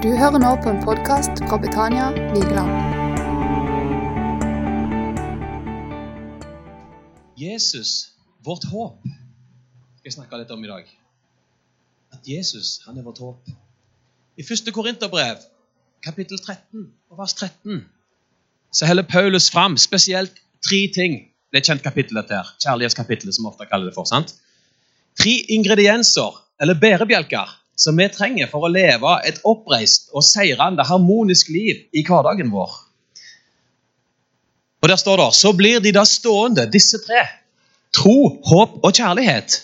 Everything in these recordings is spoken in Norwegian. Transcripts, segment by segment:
Du hører nå på en podkast fra Betania Vigeland. Jesus, vårt håp, skal jeg snakke litt om i dag. At Jesus, han er vårt håp. I 1. Korinterbrev, kapittel 13, og vers 13, så heller Paulus fram spesielt tre ting. Det er et kjent kapittel, dette her. Kjærlighetskapittelet, som vi ofte kaller det for. sant? Tre ingredienser, eller bærebjelker, som vi trenger for å leve et oppreist og seirende, harmonisk liv i hverdagen vår. Og Der står det så blir de da stående, disse tre. Tro, håp og kjærlighet.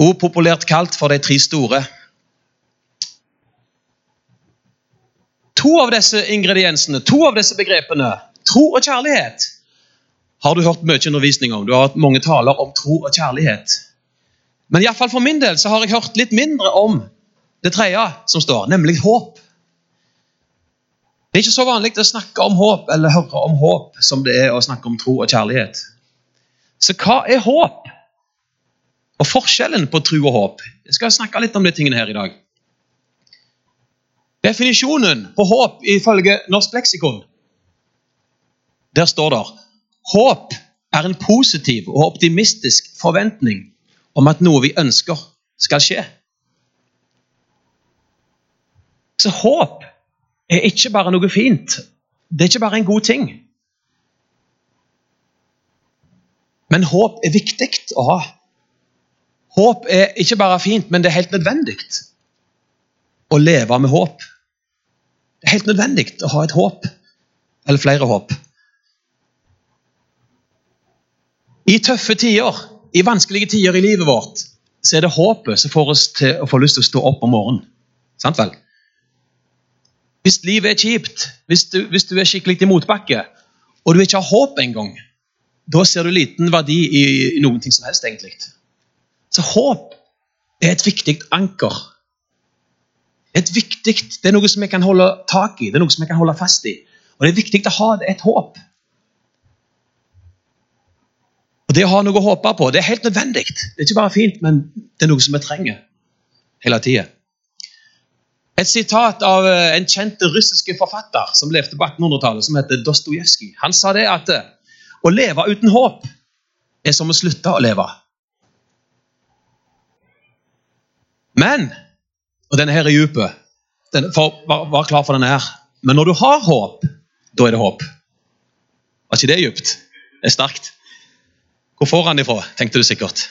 Og populært kalt for de tre store. To av disse ingrediensene, to av disse begrepene, tro og kjærlighet, har du hørt mye undervisning om. Du har hatt mange taler om tro og kjærlighet. Men i fall for min del så har jeg hørt litt mindre om det tredje som står, nemlig håp. Det er ikke så vanlig å snakke om håp eller høre om håp som det er å snakke om tro og kjærlighet. Så hva er håp? Og forskjellen på tro og håp? Jeg skal snakke litt om de tingene her i dag. Definisjonen på håp ifølge Norsk leksikon Der står det håp er en positiv og optimistisk forventning om at noe vi ønsker, skal skje. Så håp er ikke bare noe fint. Det er ikke bare en god ting. Men håp er viktig å ha. Håp er ikke bare fint, men det er helt nødvendig å leve med håp. Det er helt nødvendig å ha et håp, eller flere håp. I tøffe tider i vanskelige tider i livet vårt så er det håpet som får oss til å få lyst til å stå opp om morgenen. Sant vel? Hvis livet er kjipt, hvis du, hvis du er skikkelig i motbakke, og du ikke har håp engang, da ser du liten verdi i, i noen ting som helst, egentlig. Så håp er et viktig anker. Et viktig, Det er noe som vi kan holde tak i, det er noe som vi kan holde fast i. Og det er viktig å ha et håp. Og Det å ha noe å håpe på det er helt nødvendig. Det er ikke bare fint, men det er noe som vi trenger hele tida. Et sitat av eh, en kjent russiske forfatter som levde på 1800-tallet, som heter Dostojevskij. Han sa det at eh, å leve uten håp er som å slutte å leve. Men Og denne her er dyp. Vær, vær klar for denne her. Men når du har håp, da er det håp. Var ikke det dypt? Det er sterkt. Hvor får han ifra, tenkte du sikkert.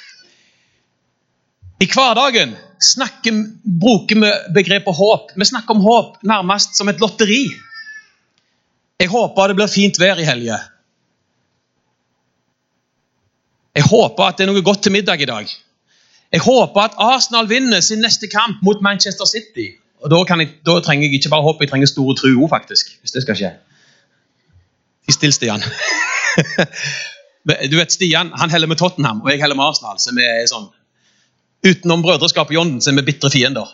I hverdagen snakker, bruker vi begrepet håp. Vi snakker om håp nærmest som et lotteri. Jeg håper det blir fint vær i helga. Jeg håper at det er noe godt til middag i dag. Jeg håper at Arsenal vinner sin neste kamp mot Manchester City. Og Da, jeg, da trenger jeg ikke bare håp, jeg trenger store tro òg, faktisk. Hvis det skal skje. I Stian. Du vet, Stian han heller med Tottenham, og jeg heller med Arsenal. så vi er sånn, Utenom brødreskapet i ånden så er vi bitre fiender.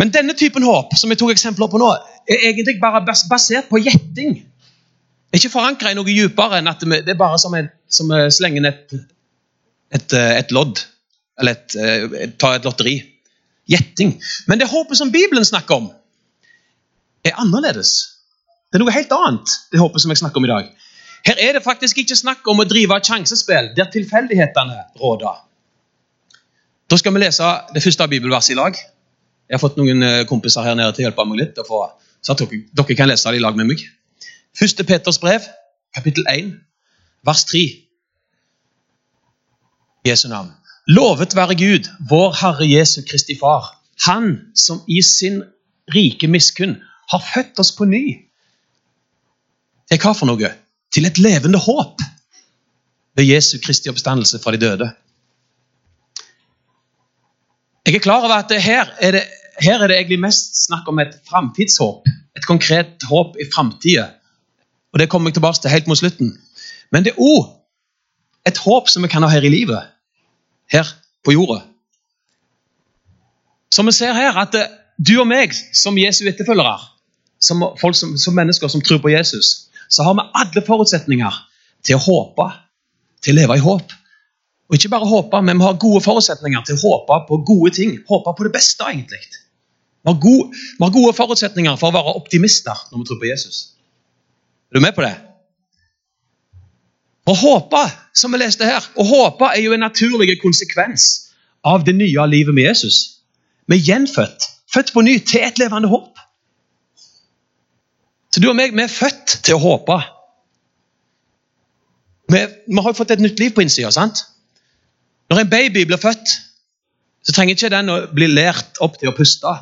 Men denne typen håp som jeg tok eksempler på nå, er egentlig bare basert på gjetting. Ikke forankra i noe dypere enn at det er bare som, en, som slenger et, et, eh, et lodd. Eller et, eh, et, ta et lotteri. Gjetting. Men det håpet som Bibelen snakker om, er annerledes. Det er noe helt annet, det håpet som jeg snakker om i dag. Her er det faktisk ikke snakk om å drive sjansespill der tilfeldighetene råder. Da skal vi lese det første bibelverset i lag. Jeg har fått noen eh, kompiser her nede til å hjelpe meg litt, så at dere, dere kan lese det i lag med meg. Første Peters brev, kapittel 1, vers 3. Jesu navn. Lovet være Gud, vår Herre Jesu Kristi Far, Han som i sin rike miskunn har født oss på ny til hva for noe? Til et levende håp ved Jesu Kristi oppstandelse fra de døde. Jeg er klar over at her er det, her er det egentlig mest snakk om et framtidshåp. Et konkret håp i framtida. Og det kommer jeg tilbake til helt mot slutten. Men det er òg et håp som vi kan ha her i livet. Her på jorda. Som vi ser her, at du og meg som Jesu etterfølgere, som, folk som, som mennesker som tror på Jesus, så har vi alle forutsetninger til å håpe, til å leve i håp. Og ikke bare håpe, men vi har gode forutsetninger til å håpe på gode ting. Håpe på det beste, egentlig. Vi har, gode, vi har gode forutsetninger for å være optimister når vi tror på Jesus. Er du med på det? Å håpe, som vi leste her, å håpe er jo en naturlig konsekvens av det nye livet med Jesus. Vi er gjenfødt, født på ny til et levende håp. Så du og meg, vi er født til å håpe. Vi, vi har fått et nytt liv på innsida. sant? Når en baby blir født, så trenger ikke den å bli lært opp til å puste.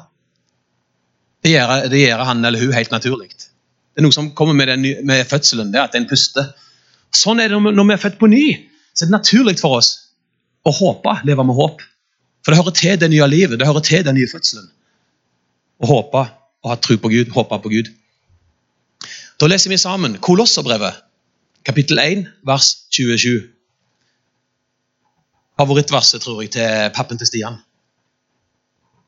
Det gjør, det gjør han eller hun helt naturlig. Det er noe som kommer med, den, med fødselen, det at en puster. Sånn er det når vi er født på ny. Så er det naturlig for oss å håpe, leve med håp. For det hører til det nye livet, det hører til den nye fødselen. Å håpe og ha tro på Gud, håpe på Gud. Da leser vi sammen Kolosserbrevet, kapittel 1, vers 27. Favorittverset, tror jeg, til pappen til Stian.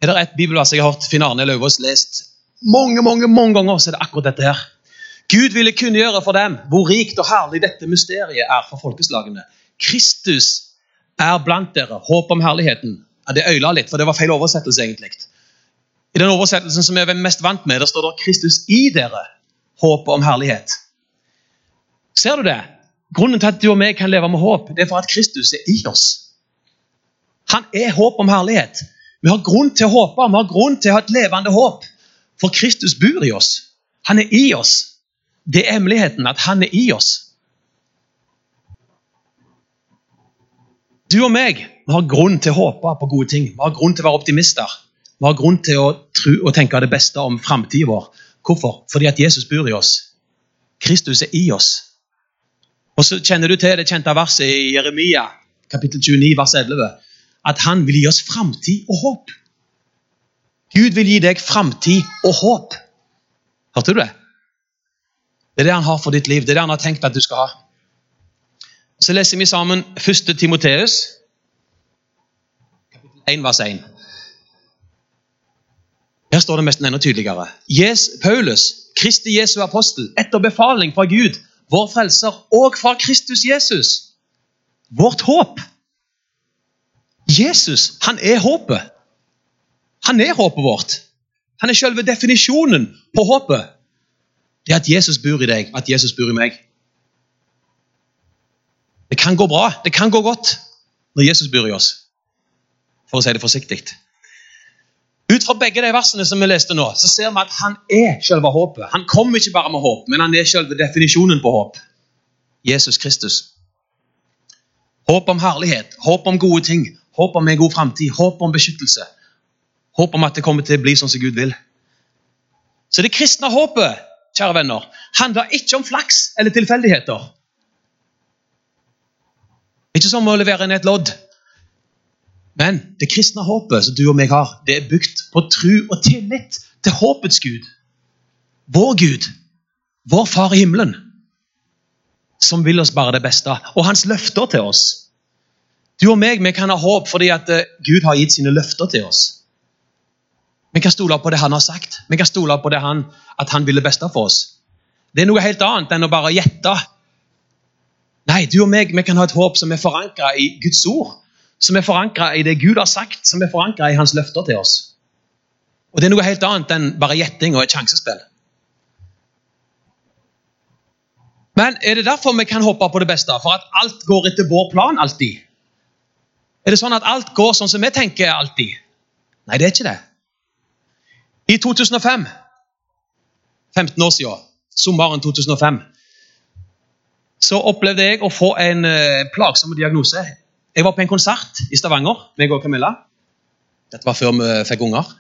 Er det et bibelvers jeg har hørt Finn Arne Lauvås lest mange mange, mange ganger, så er det akkurat dette her. Gud ville kunngjøre for dem hvor rikt og herlig dette mysteriet er for folkeslagene. Kristus er blant dere, håp om herligheten. Ja, det øyla litt, for det var feil oversettelse. egentlig. I den oversettelsen som jeg er mest vant med, der står det 'Kristus i dere, håp om herlighet'. Ser du det? Grunnen til at du og meg kan leve med håp, det er for at Kristus er i oss. Han er håp om herlighet. Vi har grunn til å håpe, vi har grunn til å ha et levende håp. For Kristus bor i oss. Han er i oss. Det er hemmeligheten, at han er i oss. Du og meg vi har grunn til å håpe på gode ting. Vi har grunn til å være optimister. Vi har grunn til å tro og tenke det beste om framtida vår. Hvorfor? Fordi at Jesus bor i oss. Kristus er i oss. Og så kjenner du til det kjente verset i Jeremia kapittel 29, vers 11, at han vil gi oss framtid og håp. Gud vil gi deg framtid og håp. Hørte du det? Det er det han har for ditt liv. Det er det han har tenkt at du skal ha. Så leser vi sammen 1. Timoteus, kapittel 1, vers 1. Her står det nesten enda tydeligere. Jes, Paulus, Kristi Jesu apostel, etter befaling fra Gud, vår frelser, og fra Kristus Jesus, vårt håp. Jesus, han er håpet. Han er håpet vårt. Han er selve definisjonen på håpet. Det at Jesus bor i deg, at Jesus bor i meg. Det kan gå bra, det kan gå godt når Jesus bor i oss, for å si det forsiktig. Ut fra begge de versene som vi leste nå, så ser vi at han er selve håpet. Han kommer ikke bare med håp, men han er selve definisjonen på håp. Jesus Kristus. Håp om herlighet, håp om gode ting, håp om en god framtid, håp om beskyttelse. Håp om at det kommer til å bli sånn som Gud vil. Så det kristne håpet kjære venner, handler ikke om flaks eller tilfeldigheter. Ikke som å levere inn et lodd. Men det kristne håpet som du og meg har, det er bygd på tro og tillit til håpets Gud. Vår Gud, vår Far i himmelen, som vil oss bare det beste. Og hans løfter til oss. Du og meg vi kan ha håp fordi at eh, Gud har gitt sine løfter til oss. Vi kan stole på det han har sagt, vi kan stole på det han, at han ville beste for oss. Det er noe helt annet enn å bare gjette Nei, du og meg vi kan ha et håp som er forankra i Guds ord. Som er forankra i det Gud har sagt, som er forankra i hans løfter til oss. Og Det er noe helt annet enn bare gjetting og et sjansespill. Men er det derfor vi kan håpe på det beste? For at alt går etter vår plan alltid? Er det sånn at alt går sånn som vi tenker alltid? Nei, det er ikke det. I 2005, 15 år siden, sommeren 2005, så opplevde jeg å få en uh, plagsom diagnose. Jeg var på en konsert i Stavanger, meg og Camilla. Dette var før vi fikk unger.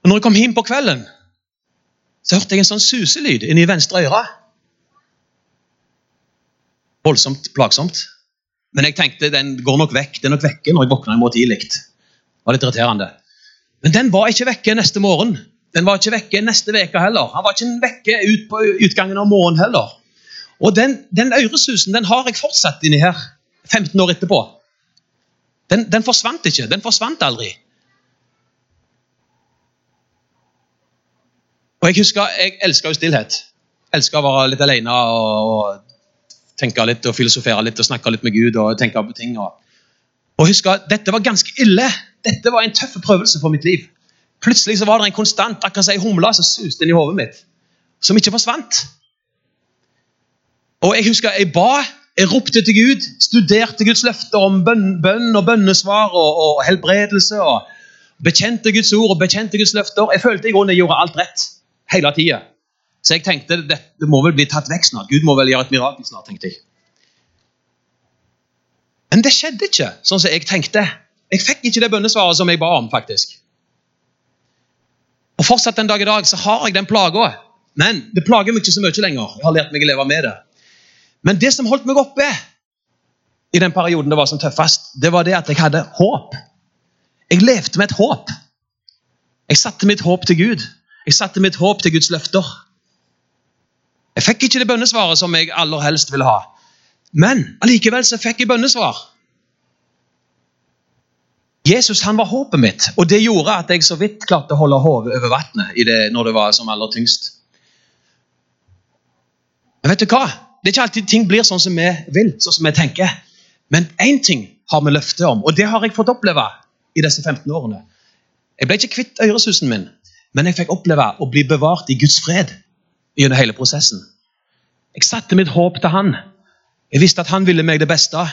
Og når jeg kom hjem på kvelden, så hørte jeg en sånn suselyd inni venstre øre. Voldsomt plagsomt. Men jeg tenkte den går nok vekk. Den er nok vekke når jeg våkner i morgen tidlig. Det var litt irriterende. Men den var ikke vekke neste morgen. Den var ikke vekke neste uke heller. Han var ikke vekke ut på utgangen av morgenen heller. Og den, den øresusen den har jeg fortsatt inni her 15 år etterpå. Den, den forsvant ikke. Den forsvant aldri. Og Jeg husker, jeg elska jo stillhet. Elska å være litt alene og, og, tenke litt og filosofere litt og snakke litt med Gud og tenke på ting. Og, Og husker, Dette var ganske ille. Dette var en tøff prøvelse for mitt liv. Plutselig så var det en konstant akkurat som en humle som suste inn i hodet mitt, som ikke forsvant. Og Jeg husker jeg ba, jeg ropte til Gud, studerte Guds løfter om bønn, bønn og bønnesvar og, og, helbredelse. og Bekjente Guds ord og bekjente Guds løfter. Jeg følte i grunnen jeg gjorde alt rett hele tida. Så jeg tenkte det må vel bli tatt vekk snart. Gud må vel gjøre et mirakel snart. tenkte jeg. Men det skjedde ikke sånn som jeg tenkte. Jeg fikk ikke det bønnesvaret som jeg ba om. faktisk. Og Fortsatt den dag i dag så har jeg den plaga. Men det plager meg ikke så mye lenger. Jeg har lært meg å leve med det. Men det som holdt meg oppe i den perioden det var som tøffest, det var det at jeg hadde håp. Jeg levde med et håp. Jeg satte mitt håp til Gud. Jeg satte mitt håp til Guds løfter. Jeg fikk ikke det bønnesvaret som jeg aller helst ville ha. Men allikevel så fikk jeg bønnesvar. Jesus han var håpet mitt, og det gjorde at jeg så vidt klarte å holde hodet over vannet når det var som aller tyngst. Men vet du hva? Det er ikke alltid ting blir sånn som vi vil, sånn som vi tenker. Men én ting har vi løfte om, og det har jeg fått oppleve i disse 15 årene. Jeg ble ikke kvitt øresusen min, men jeg fikk oppleve å bli bevart i Guds fred gjennom hele prosessen. Jeg satte mitt håp til Han. Jeg visste at Han ville meg det beste.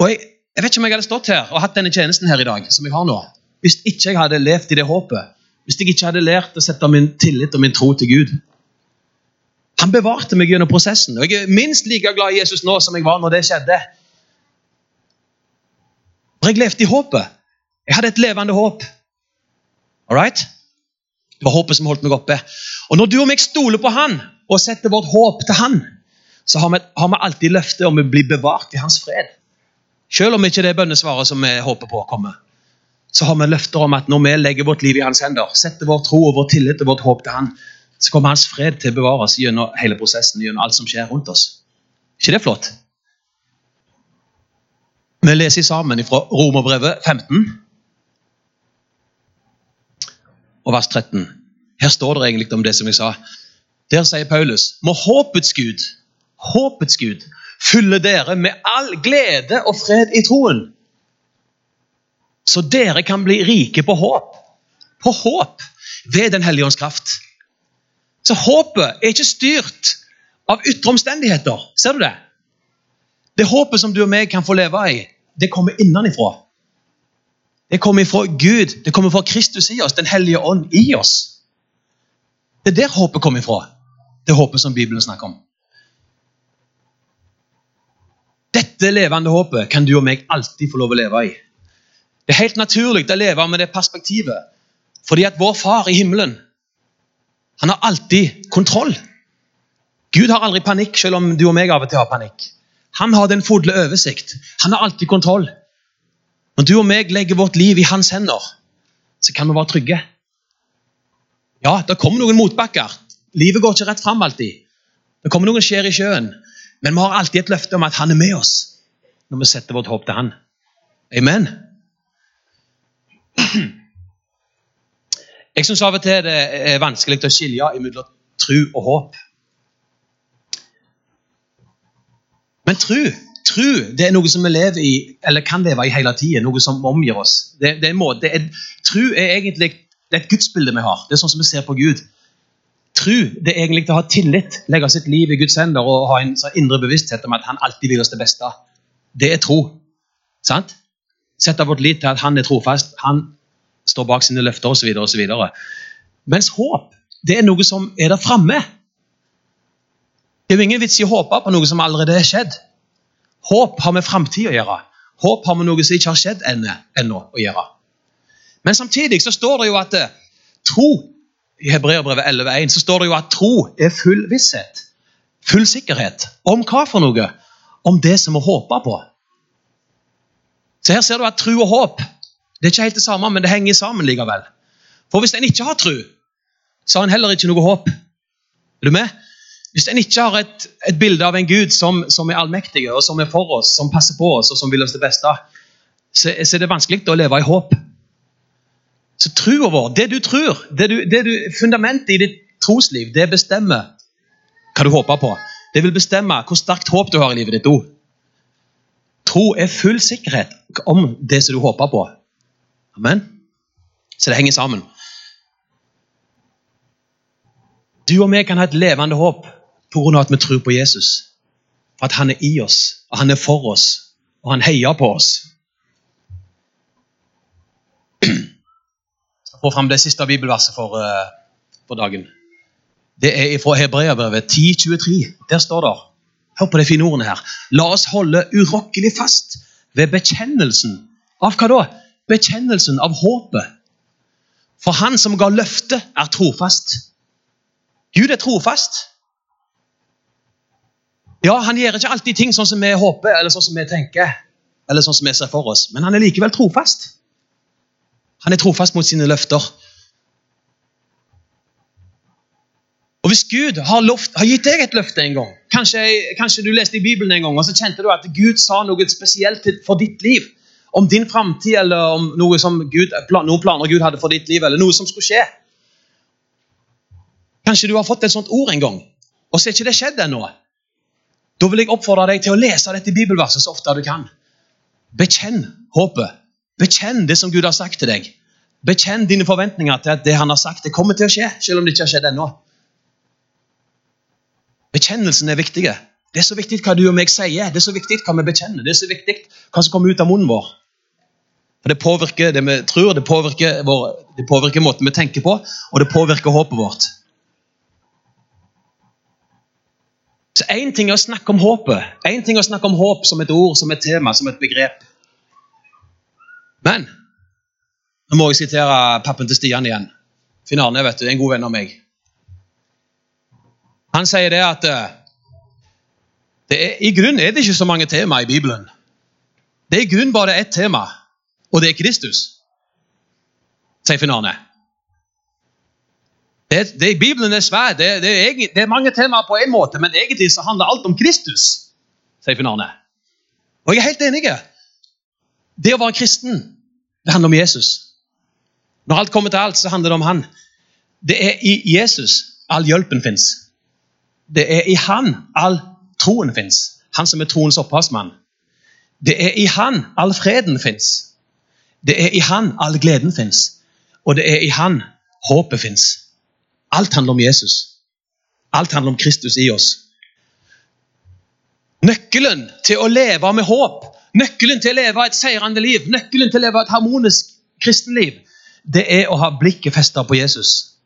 Og jeg, jeg vet ikke om jeg hadde stått her og hatt denne tjenesten her i dag, som jeg har nå, hvis ikke jeg hadde levd i det håpet. Hvis jeg ikke hadde lært å sette min tillit og min tro til Gud. Han bevarte meg gjennom prosessen. og Jeg er minst like glad i Jesus nå som jeg var når det skjedde. For jeg levde i håpet. Jeg hadde et levende håp. All right? Det var håpet som holdt meg oppe. Og Når du og meg stoler på Han og setter vårt håp til Han, så har vi, har vi alltid løftet om å bli bevart i Hans fred. Selv om ikke det bønnesvaret som vi håper på, kommer, så har vi løfter om at når vi legger vårt liv i hans hender, setter vår tro og vår tillit og vårt håp til han, så kommer hans fred til å bevare oss gjennom hele prosessen, gjennom alt som skjer rundt oss. ikke det flott? Vi leser sammen fra Romerbrevet 15 og vers 13. Her står det egentlig om det som jeg sa. Der sier Paulus må håpets Gud, håpets Gud, fylle dere med all glede og fred i troen. Så dere kan bli rike på håp. På håp ved Den hellige ånds kraft. Så håpet er ikke styrt av ytre omstendigheter. Ser du det? Det håpet som du og meg kan få leve i, det kommer innenfra. Det kommer fra Gud, det kommer fra Kristus i oss, Den hellige ånd i oss. Det er der håpet kommer ifra. Det håpet som Bibelen snakker om. Dette levende håpet kan du og meg alltid få lov å leve i. Det er helt naturlig å leve med det perspektivet, fordi at vår far i himmelen han har alltid kontroll. Gud har aldri panikk, selv om du og meg av og til har panikk. Han har den fulle oversikt. Han har alltid kontroll. Når du og meg legger vårt liv i hans hender, så kan vi være trygge. Ja, det kommer noen motbakker. Livet går ikke rett fram alltid. Det kommer noen skjer i sjøen. Men vi har alltid et løfte om at han er med oss når vi setter vårt håp til han. Amen. Jeg syns av og til det er vanskelig å skilje mellom tro og håp. Men tro, tro det er noe som vi lever i, eller kan leve i hele tida. Noe som omgir oss. Det, det er en måte, er, tro er egentlig det er et gudsbilde vi har. Det er sånn som vi ser på Gud. Tro det er egentlig å ha tillit, legge sitt liv i Guds hender og ha en sånn indre bevissthet om at han alltid vil oss det beste. Det er tro. Sant? Sette vårt lit til at han er trofast, han står bak sine løfter osv. osv. Mens håp det er noe som er der framme. Det er jo ingen vits i å håpe på noe som allerede er skjedd. Håp har med framtid å gjøre. Håp har med noe som ikke har skjedd ennå å gjøre. Men samtidig så står det jo at eh, tro i Hebreerbrevet 11,1 så står det jo at tro er full visshet. Full sikkerhet. Om hva for noe? Om det som vi håper på. Så her ser du at tro og håp det er ikke helt det samme, men det henger sammen likevel. For hvis en ikke har tro, så har en heller ikke noe håp. Er du med? Hvis en ikke har et, et bilde av en Gud som, som, er allmektig, og som er for oss, som passer på oss og som vil oss det beste, så, så er det vanskelig å leve i håp. Så trua vår, det du tror, det du, det du, fundamentet i ditt trosliv, det bestemmer hva du håper på. Det vil bestemme hvor sterkt håp du har i livet ditt òg. Tro er full sikkerhet om det som du håper på. Amen. Så det henger sammen. Du og vi kan ha et levende håp pga. at vi tror på Jesus. For at han er i oss, og han er for oss, og han heier på oss. Jeg skal få fram det siste bibelverset for, uh, for dagen. Det er fra Hebreabrevet 10.23. Der står det Hør på de fine ordene her. La oss holde urokkelig fast ved bekjennelsen. Av hva da? Bekjennelsen av håpet. For han som ga løftet, er trofast. Gud er trofast. Ja, Han gjør ikke alltid ting sånn som vi håper eller sånn som vi tenker, eller sånn som vi ser for oss, men han er likevel trofast. Han er trofast mot sine løfter. Og Hvis Gud har, loft, har gitt deg et løfte en gang, kanskje, kanskje, du leste i Bibelen en gang, og så kjente du at Gud sa noe spesielt for ditt liv, om din framtid eller om noe som Gud, noen planer Gud hadde for ditt liv, eller noe som skulle skje. Kanskje du har fått et sånt ord en gang, og så er ikke det skjedd ennå. Da vil jeg oppfordre deg til å lese dette bibelverset så ofte du kan. Bekjenn håpet. Bekjenn det som Gud har sagt til deg. Bekjenn dine forventninger til at det han har sagt, det kommer til å skje, selv om det ikke har skjedd ennå. Bekjennelsen er viktig. Det er så viktig hva du og meg sier. Det er så viktig hva vi bekjenner. Det er så viktig hva som kommer ut av munnen vår. For Det påvirker det vi tror, det påvirker, vår, det påvirker måten vi tenker på, og det påvirker håpet vårt. Så Én ting er å snakke om håpet, en ting er å snakke om håp som et ord, som et tema, som et begrep. Men nå må jeg sitere pappen til Stian igjen. Finn Arne vet du, er en god venn av meg. Han sier det at eh, det er, I grunnen er det ikke så mange tema i Bibelen. Det er i grunnen bare ett tema, og det er Kristus, sier Finn Det, det, Bibelen er svær. Det, det, det, er, mange temaer på en måte, men egentlig så handler alt om Kristus, sier Finn Og jeg er helt enig. Det å være kristen, det handler om Jesus. Når alt kommer til alt, så handler det om han. Det er i Jesus all hjelpen fins. Det er i Han all troen fins. Han som er troens opphavsmann. Det er i Han all freden fins. Det er i Han all gleden fins. Og det er i Han håpet fins. Alt handler om Jesus. Alt handler om Kristus i oss. Nøkkelen til å leve med håp, nøkkelen til å leve et seirende liv, nøkkelen til å leve et harmonisk kristenliv, det er å ha blikket festa på Jesus.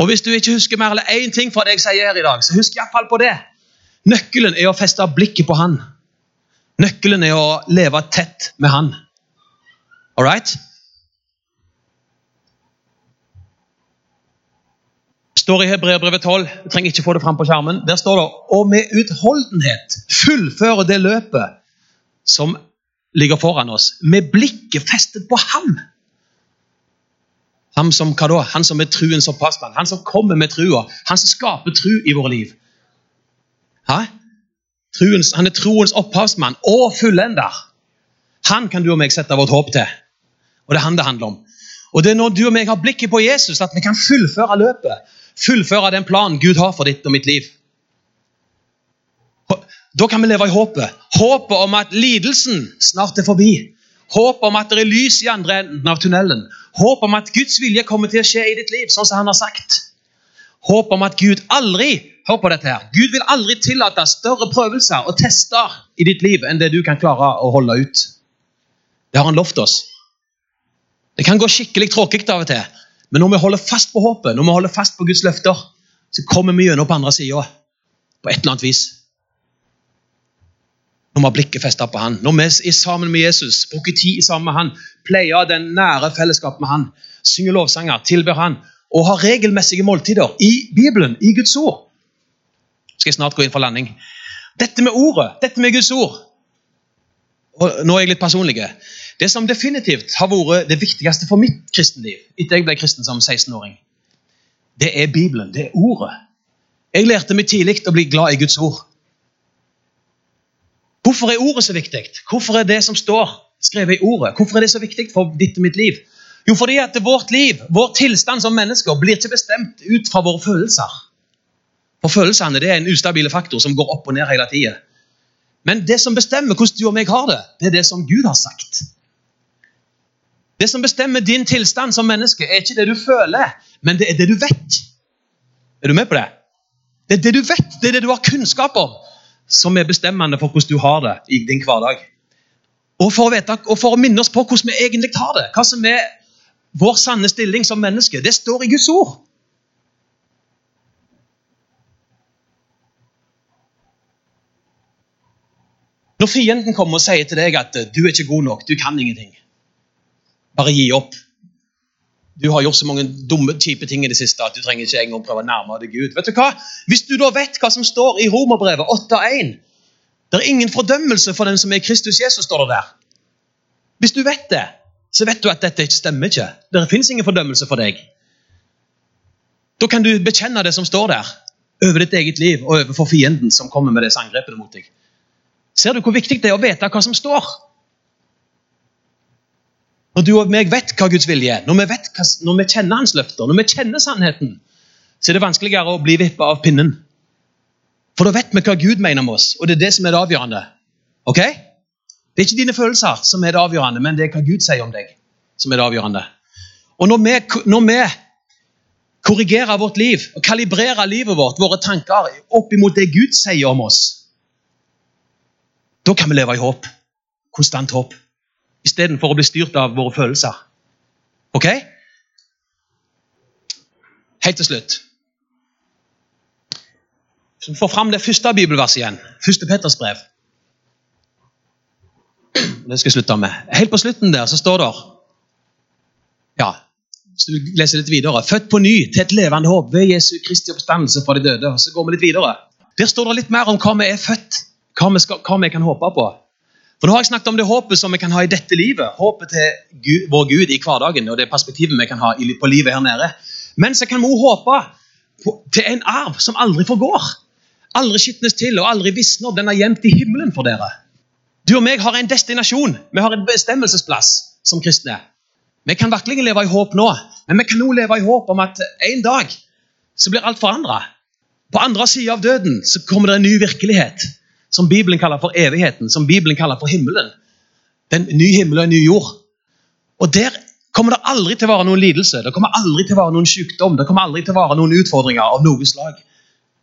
Og Hvis du ikke husker mer eller én ting fra det jeg sier her i dag, så husk iallfall på det. Nøkkelen er å feste blikket på Han. Nøkkelen er å leve tett med Han. All right? står i Hebreerbrevet 12. Jeg trenger ikke få det fram på skjermen. Der står det og med utholdenhet fullføre det løpet som ligger foran oss, med blikket festet på ham. Ham som, hva da? han som er truens opphavsmann, han som kommer med trua, han som skaper tru i våre liv. Truens, han er troens opphavsmann og fullender. Han kan du og meg sette vårt håp til. Og det er han det handler om. Og det er når du og meg har blikket på Jesus, at vi kan fullføre løpet. Fullføre den planen Gud har for ditt og mitt liv. Da kan vi leve i håpet. Håpet om at lidelsen snart er forbi. Håpet om at det er lys i andre enden av tunnelen. Håpet om at Guds vilje kommer til å skje i ditt liv, sånn som han har sagt. Håpet om at Gud aldri hør på dette her, Gud vil aldri tillate større prøvelser og tester i ditt liv enn det du kan klare å holde ut. Det har han lovt oss. Det kan gå skikkelig tråkig av og til, men når vi holder fast på håpet, når vi holder fast på Guds løfter, så kommer vi gjennom på andre sida på et eller annet vis. Når vi har blikket festa på han, når vi er sammen med Jesus, bruker tid sammen med han, pleier den nære fellesskapet med han, synger lovsanger, tilber han og har regelmessige måltider i Bibelen, i Guds ord. Skal jeg snart gå inn for landing. Dette med ordet, dette med Guds ord og Nå er jeg litt personlig. Det som definitivt har vært det viktigste for mitt kristenliv etter jeg ble kristen som 16-åring, det er Bibelen, det er ordet. Jeg lærte meg tidlig å bli glad i Guds ord. Hvorfor er ordet så viktig? Hvorfor er det som står skrevet i ordet, hvorfor er det så viktig for ditt og mitt liv? Jo, fordi at vårt liv, vår tilstand som mennesker, blir ikke bestemt ut fra våre følelser. For følelsene det er en ustabil faktor som går opp og ned hele tida. Men det som bestemmer hvordan du og meg har det, det er det som Gud har sagt. Det som bestemmer din tilstand som menneske, er ikke det du føler, men det er det du vet. Er du med på det? Det er det du vet, det er det du har kunnskap om, som er bestemmende for hvordan du har det i din hverdag. Og for å, vite, og for å minne oss på hvordan vi egentlig har det, hva som er vår sanne stilling som menneske, det står i Guds ord. Når fienden kommer og sier til deg at du er ikke god nok, du kan ingenting, bare gi opp. Du har gjort så mange dumme, kjipe ting i det siste at du trenger ikke engang prøve å nærme deg Gud. Vet du hva? Hvis du da vet hva som står i Romerbrevet 8.1 Det er ingen fordømmelse for den som er Kristus Jesus, står det der. Hvis du vet det, så vet du at dette ikke stemmer ikke. Det fins ingen fordømmelse for deg. Da kan du bekjenne det som står der, over ditt eget liv og overfor fienden som kommer med disse angrepene mot deg. Ser du hvor viktig det er å vite hva som står? Når du og meg vet hva Guds vilje er, når vi, hva, når vi kjenner Hans løfter, når vi kjenner sannheten, så er det vanskeligere å bli vippa av pinnen. For da vet vi hva Gud mener med oss, og det er det som er det avgjørende. Ok? Det er ikke dine følelser som er det avgjørende, men det er hva Gud sier om deg. som er det avgjørende. Og når vi, når vi korrigerer vårt liv og kalibrerer livet vårt, våre tanker, opp imot det Gud sier om oss, da kan vi leve i håp. Konstant håp. Istedenfor å bli styrt av våre følelser. Ok? Helt til slutt. Så vi får fram det første bibelverset igjen. Første Petters brev. Det skal jeg slutte med. Helt på slutten der så står det Ja, hvis du leser litt videre Født på ny til et levende håp ved Jesu Kristi oppstandelse fra de døde. Så går vi litt videre. Der står det litt mer om hva vi er født hva vi, skal, hva vi kan håpe på. For Nå har jeg snakket om det håpet som vi kan ha i dette livet. Håpet til Gud, vår Gud i hverdagen og det perspektivet vi kan ha på livet her nede. Men så kan vi òg håpe på, til en arv som aldri forgår. Aldri skitnes til og aldri visner. Den er gjemt i himmelen for dere. Du og meg har en destinasjon. Vi har en bestemmelsesplass som kristne. Vi kan virkelig leve i håp nå, men vi kan òg leve i håp om at en dag så blir alt forandra. På andre sida av døden så kommer det en ny virkelighet som Bibelen kaller for evigheten, som Bibelen kaller for himmelen. Den ny himmel og en ny jord. Og Der kommer det aldri til å være noen lidelse, det kommer aldri til å være noen sykdom, det kommer aldri til å være noen utfordringer av noe slag.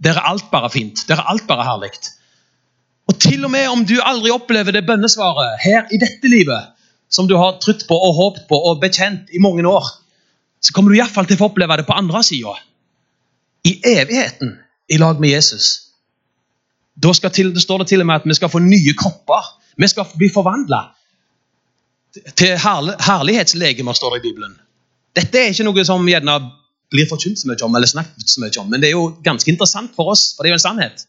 Der er alt bare fint. Der er alt bare herlig. Og til og med om du aldri opplever det bønnesvaret her i dette livet, som du har trutt på og håpet på og bekjent i mange år, så kommer du iallfall til å få oppleve det på andre sida. I evigheten i lag med Jesus. Da til, det står det til og med at vi skal få nye kropper. Vi skal bli forvandla til herl herlighetslegemer, står det i Bibelen. Dette er ikke noe som gjerne blir forkynt så mye om, eller snakket så mye om, men det er jo ganske interessant for oss, for det er jo en sannhet.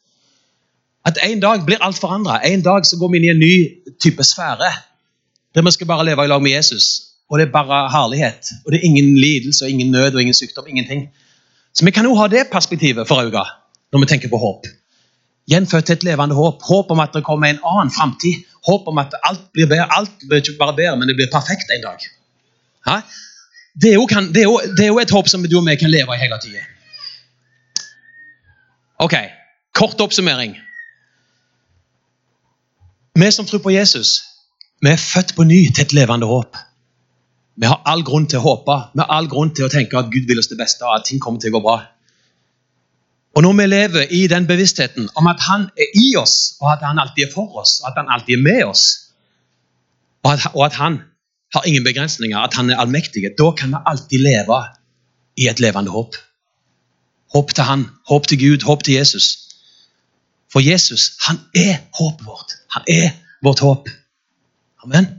At en dag blir alt forandra. En dag så går vi inn i en ny type sfære. Der vi skal bare leve i lag med Jesus. Og det er bare herlighet. Og det er ingen lidelse, og ingen nød og ingen sykdom. Ingenting. Så vi kan jo ha det perspektivet for øye når vi tenker på håp. Gjenfødt til et levende håp. Håp om at det kommer en annen framtid. Håp om at alt blir bedre. Alt blir ikke bare bedre, men det blir perfekt en dag. Det, er jo, kan, det, er jo, det, er jo, et håp som du og vi kan leve i hele tida. Ok, kort oppsummering. Vi som tror på Jesus, vi er født på ny til et levende håp. Vi har all grunn til å håpe, vi har all grunn til å tenke at Gud vil oss det beste, og at ting kommer til å gå bra. Og når vi lever i den bevisstheten om at han er i oss, og at han alltid er for oss, og at han alltid er med oss, og at, og at han har ingen begrensninger, at han er allmektig, da kan vi alltid leve i et levende håp. Håp til han, håp til Gud, håp til Jesus. For Jesus, han er håpet vårt. Han er vårt håp. Amen.